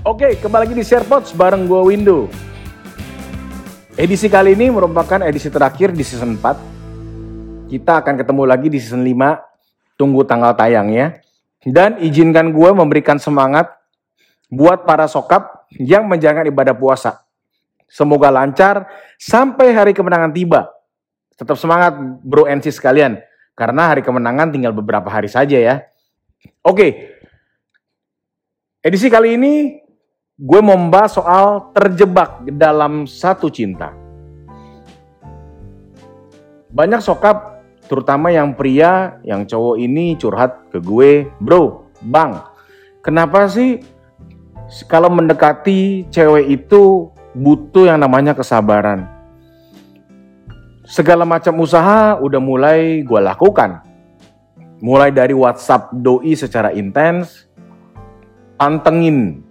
Oke, kembali lagi di SharePods bareng gue Windu. Edisi kali ini merupakan edisi terakhir di season 4. Kita akan ketemu lagi di season 5. Tunggu tanggal tayangnya. Dan izinkan gue memberikan semangat buat para sokap yang menjalankan ibadah puasa. Semoga lancar sampai hari kemenangan tiba. Tetap semangat bro NC sekalian. Karena hari kemenangan tinggal beberapa hari saja ya. Oke, Edisi kali ini gue mau membahas soal terjebak dalam satu cinta. Banyak sokap, terutama yang pria, yang cowok ini curhat ke gue, bro, bang, kenapa sih kalau mendekati cewek itu butuh yang namanya kesabaran? Segala macam usaha udah mulai gue lakukan. Mulai dari WhatsApp doi secara intens, pantengin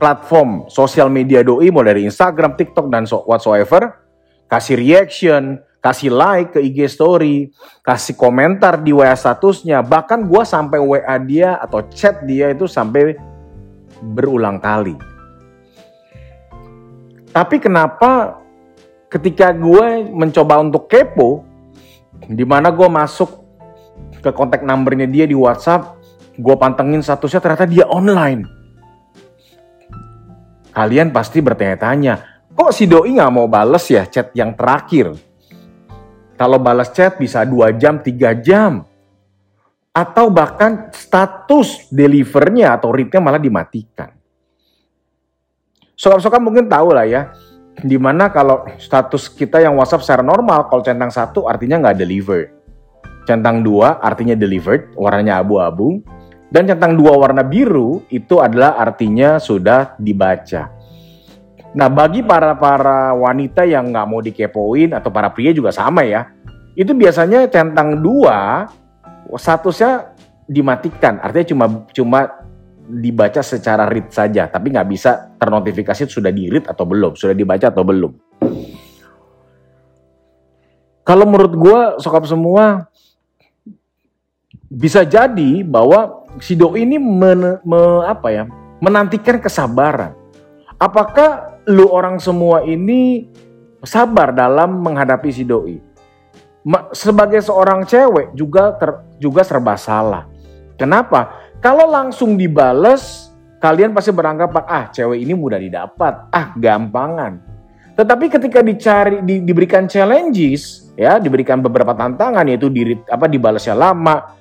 platform sosial media doi mulai dari Instagram, TikTok dan so whatsoever, kasih reaction, kasih like ke IG story, kasih komentar di WA statusnya, bahkan gue sampai WA dia atau chat dia itu sampai berulang kali. Tapi kenapa ketika gue mencoba untuk kepo, di mana gue masuk ke kontak numbernya dia di WhatsApp, gue pantengin statusnya ternyata dia online. Kalian pasti bertanya-tanya, kok si doi nggak mau bales ya chat yang terakhir? Kalau balas chat bisa 2 jam, 3 jam. Atau bahkan status delivernya atau readnya malah dimatikan. Sokat-sokat mungkin tahu lah ya, di mana kalau status kita yang WhatsApp secara normal, kalau centang satu artinya nggak deliver. Centang dua artinya delivered, warnanya abu-abu. Dan centang dua warna biru itu adalah artinya sudah dibaca. Nah bagi para para wanita yang nggak mau dikepoin atau para pria juga sama ya, itu biasanya centang dua statusnya dimatikan, artinya cuma cuma dibaca secara read saja, tapi nggak bisa ternotifikasi sudah di read atau belum, sudah dibaca atau belum. Kalau menurut gue sokap semua bisa jadi bahwa si doi ini men, me, apa ya menantikan kesabaran. Apakah lu orang semua ini sabar dalam menghadapi si doi? Sebagai seorang cewek juga ter, juga serba salah. Kenapa? Kalau langsung dibales, kalian pasti beranggapan ah cewek ini mudah didapat, ah gampangan. Tetapi ketika dicari di, diberikan challenges, ya diberikan beberapa tantangan yaitu di apa dibalasnya lama,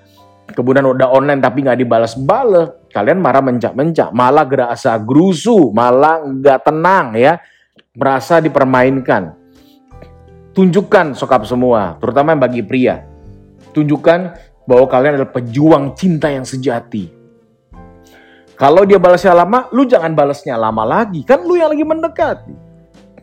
kemudian udah online tapi nggak dibalas-balas, kalian marah mencak-mencak, malah gerasa gerusu, malah nggak tenang ya, merasa dipermainkan. Tunjukkan sokap semua, terutama yang bagi pria. Tunjukkan bahwa kalian adalah pejuang cinta yang sejati. Kalau dia balasnya lama, lu jangan balasnya lama lagi. Kan lu yang lagi mendekati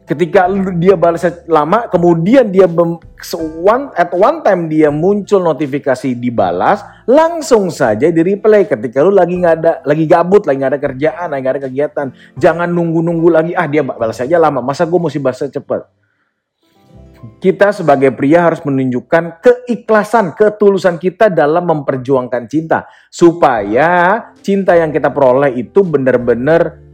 ketika dia balasnya lama kemudian dia one, at one time dia muncul notifikasi dibalas langsung saja di replay. Ketika lu lagi nggak ada lagi gabut lagi nggak ada kerjaan lagi nggak ada kegiatan jangan nunggu nunggu lagi ah dia balas saja lama masa gue mesti balasnya cepet kita sebagai pria harus menunjukkan keikhlasan, ketulusan kita dalam memperjuangkan cinta. Supaya cinta yang kita peroleh itu benar-benar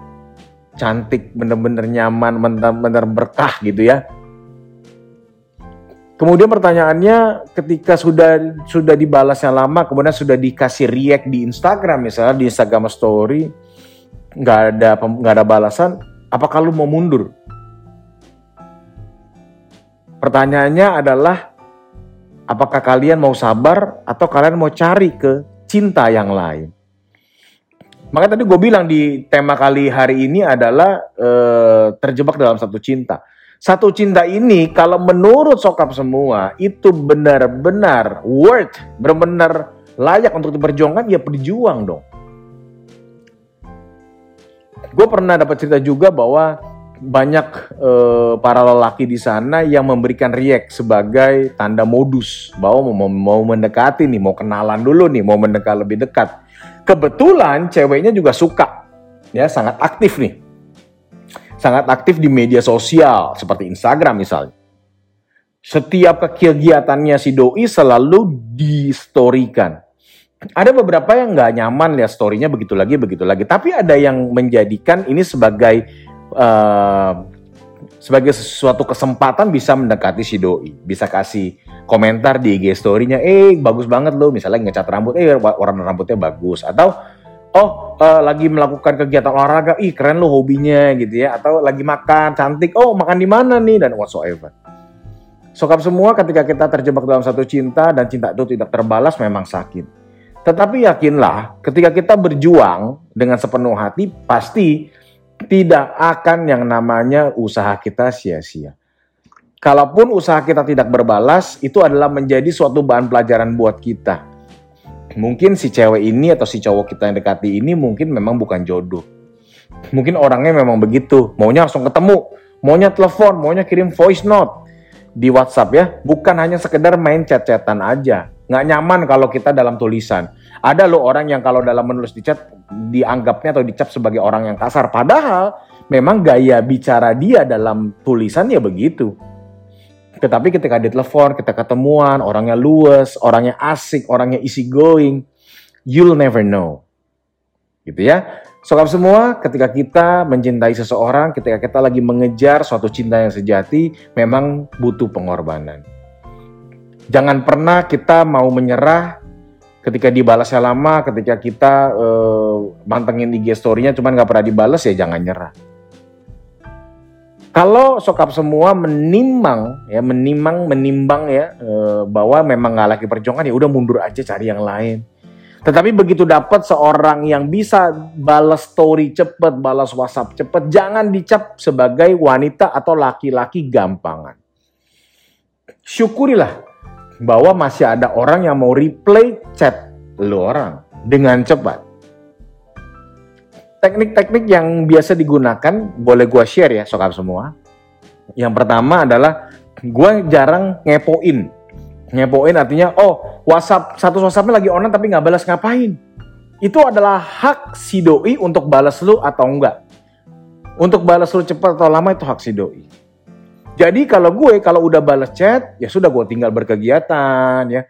cantik, bener-bener nyaman, bener-bener berkah gitu ya. Kemudian pertanyaannya ketika sudah sudah dibalas yang lama, kemudian sudah dikasih react di Instagram misalnya di Instagram Story, nggak ada nggak ada balasan, apakah lu mau mundur? Pertanyaannya adalah apakah kalian mau sabar atau kalian mau cari ke cinta yang lain? Maka tadi gue bilang di tema kali hari ini adalah uh, terjebak dalam satu cinta. Satu cinta ini kalau menurut sokap semua itu benar-benar worth, benar-benar layak untuk diperjuangkan, ya berjuang dong. Gue pernah dapat cerita juga bahwa banyak uh, para lelaki di sana yang memberikan react sebagai tanda modus bahwa mau, mau mendekati nih, mau kenalan dulu nih, mau mendekat lebih dekat. Kebetulan ceweknya juga suka, ya sangat aktif nih. Sangat aktif di media sosial seperti Instagram misalnya. Setiap kegiatannya si doi selalu distorikan. ada beberapa yang nggak nyaman lihat storynya begitu lagi begitu lagi tapi ada yang menjadikan ini sebagai uh, sebagai sesuatu kesempatan bisa mendekati si doi. Bisa kasih komentar di IG story-nya eh bagus banget loh. Misalnya ngecat rambut eh warna rambutnya bagus. Atau oh uh, lagi melakukan kegiatan olahraga ih keren lo hobinya gitu ya. Atau lagi makan cantik oh makan di mana nih? Dan whatsoever. Sokap semua ketika kita terjebak dalam satu cinta dan cinta itu tidak terbalas memang sakit. Tetapi yakinlah, ketika kita berjuang dengan sepenuh hati, pasti tidak akan yang namanya usaha kita sia-sia. Kalaupun usaha kita tidak berbalas, itu adalah menjadi suatu bahan pelajaran buat kita. Mungkin si cewek ini atau si cowok kita yang dekati ini mungkin memang bukan jodoh. Mungkin orangnya memang begitu, maunya langsung ketemu, maunya telepon, maunya kirim voice note di WhatsApp ya, bukan hanya sekedar main chat-chatan aja nggak nyaman kalau kita dalam tulisan. Ada loh orang yang kalau dalam menulis di chat dianggapnya atau dicap sebagai orang yang kasar. Padahal memang gaya bicara dia dalam tulisan ya begitu. Tetapi ketika ditelepon, kita ketemuan, orangnya luas, orangnya asik, orangnya easy going, you'll never know. Gitu ya. Sokap semua, ketika kita mencintai seseorang, ketika kita lagi mengejar suatu cinta yang sejati, memang butuh pengorbanan. Jangan pernah kita mau menyerah ketika dibalasnya lama, ketika kita uh, mantengin IG story-nya cuman nggak pernah dibalas ya jangan nyerah. Kalau sokap semua menimbang ya menimbang menimbang ya uh, bahwa memang nggak lagi perjuangan ya udah mundur aja cari yang lain. Tetapi begitu dapat seorang yang bisa balas story cepet, balas WhatsApp cepet, jangan dicap sebagai wanita atau laki-laki gampangan. Syukurilah bahwa masih ada orang yang mau replay chat lu orang dengan cepat. Teknik-teknik yang biasa digunakan boleh gue share ya sokap semua. Yang pertama adalah gue jarang ngepoin. Ngepoin artinya oh WhatsApp satu WhatsAppnya lagi online tapi nggak balas ngapain? Itu adalah hak si doi untuk balas lu atau enggak. Untuk balas lu cepat atau lama itu hak si doi. Jadi kalau gue kalau udah balas chat, ya sudah gue tinggal berkegiatan ya.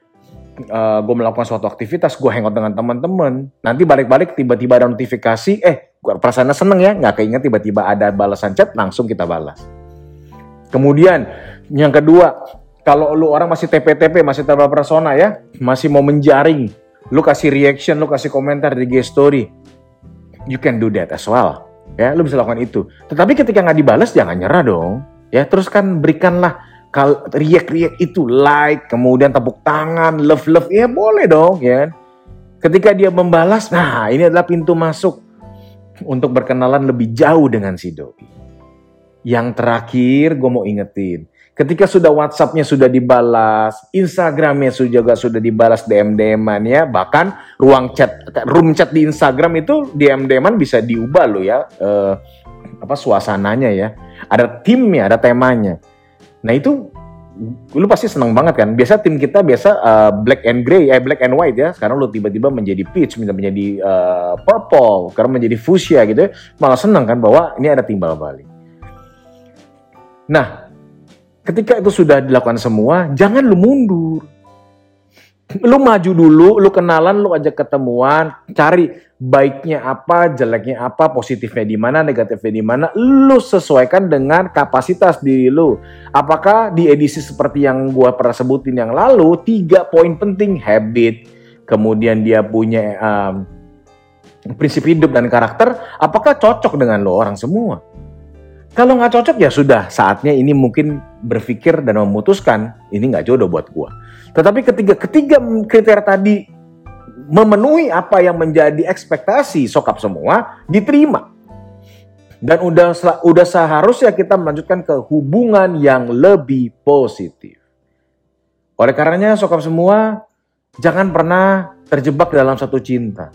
Uh, gue melakukan suatu aktivitas, gue hangout dengan teman-teman. Nanti balik-balik tiba-tiba ada notifikasi, eh gue perasaannya seneng ya, nggak keinget tiba-tiba ada balasan chat, langsung kita balas. Kemudian yang kedua, kalau lu orang masih TP-TP, masih terbawa persona ya, masih mau menjaring, lu kasih reaction, lu kasih komentar di IG story, you can do that as well. Ya, lu bisa lakukan itu. Tetapi ketika nggak dibalas, jangan nyerah dong Ya, terus kan berikanlah kal riak-riak itu like, kemudian tepuk tangan, love-love, ya boleh dong ya. Ketika dia membalas, nah ini adalah pintu masuk untuk berkenalan lebih jauh dengan si doi. Yang terakhir gue mau ingetin, ketika sudah WhatsAppnya sudah dibalas, Instagramnya juga sudah dibalas DM-DMan ya, bahkan ruang chat, room chat di Instagram itu DM-DMan bisa diubah loh ya, uh, apa suasananya ya ada timnya, ada temanya. Nah itu lu pasti seneng banget kan. Biasa tim kita biasa uh, black and gray, eh black and white ya. Sekarang lu tiba-tiba menjadi peach, menjadi uh, purple, karena menjadi fuchsia gitu ya. Malah seneng kan bahwa ini ada timbal balik. Nah, ketika itu sudah dilakukan semua, jangan lu mundur lu maju dulu, lu kenalan, lu ajak ketemuan, cari baiknya apa, jeleknya apa, positifnya di mana, negatifnya di mana, lu sesuaikan dengan kapasitas diri lu. Apakah di edisi seperti yang gua pernah sebutin yang lalu, tiga poin penting habit, kemudian dia punya um, prinsip hidup dan karakter, apakah cocok dengan lo orang semua? Kalau nggak cocok ya sudah, saatnya ini mungkin berpikir dan memutuskan ini nggak jodoh buat gua. Tetapi ketiga ketiga kriteria tadi memenuhi apa yang menjadi ekspektasi sokap semua diterima. Dan udah udah seharusnya kita melanjutkan ke hubungan yang lebih positif. Oleh karenanya sokap semua jangan pernah terjebak dalam satu cinta.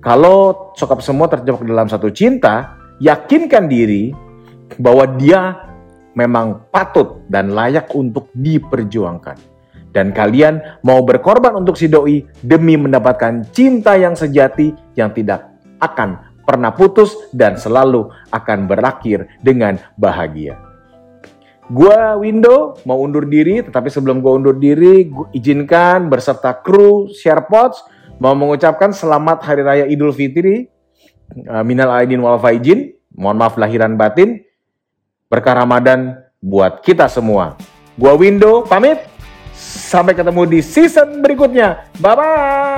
Kalau sokap semua terjebak dalam satu cinta, yakinkan diri bahwa dia memang patut dan layak untuk diperjuangkan. Dan kalian mau berkorban untuk si doi demi mendapatkan cinta yang sejati yang tidak akan pernah putus dan selalu akan berakhir dengan bahagia. Gua Window mau undur diri, tetapi sebelum gua undur diri, gua izinkan berserta kru SharePods mau mengucapkan selamat Hari Raya Idul Fitri. Uh, minal aidin wal faizin. Mohon maaf lahiran batin. Berkah Ramadan buat kita semua. Gua Windo pamit. Sampai ketemu di season berikutnya. Bye bye.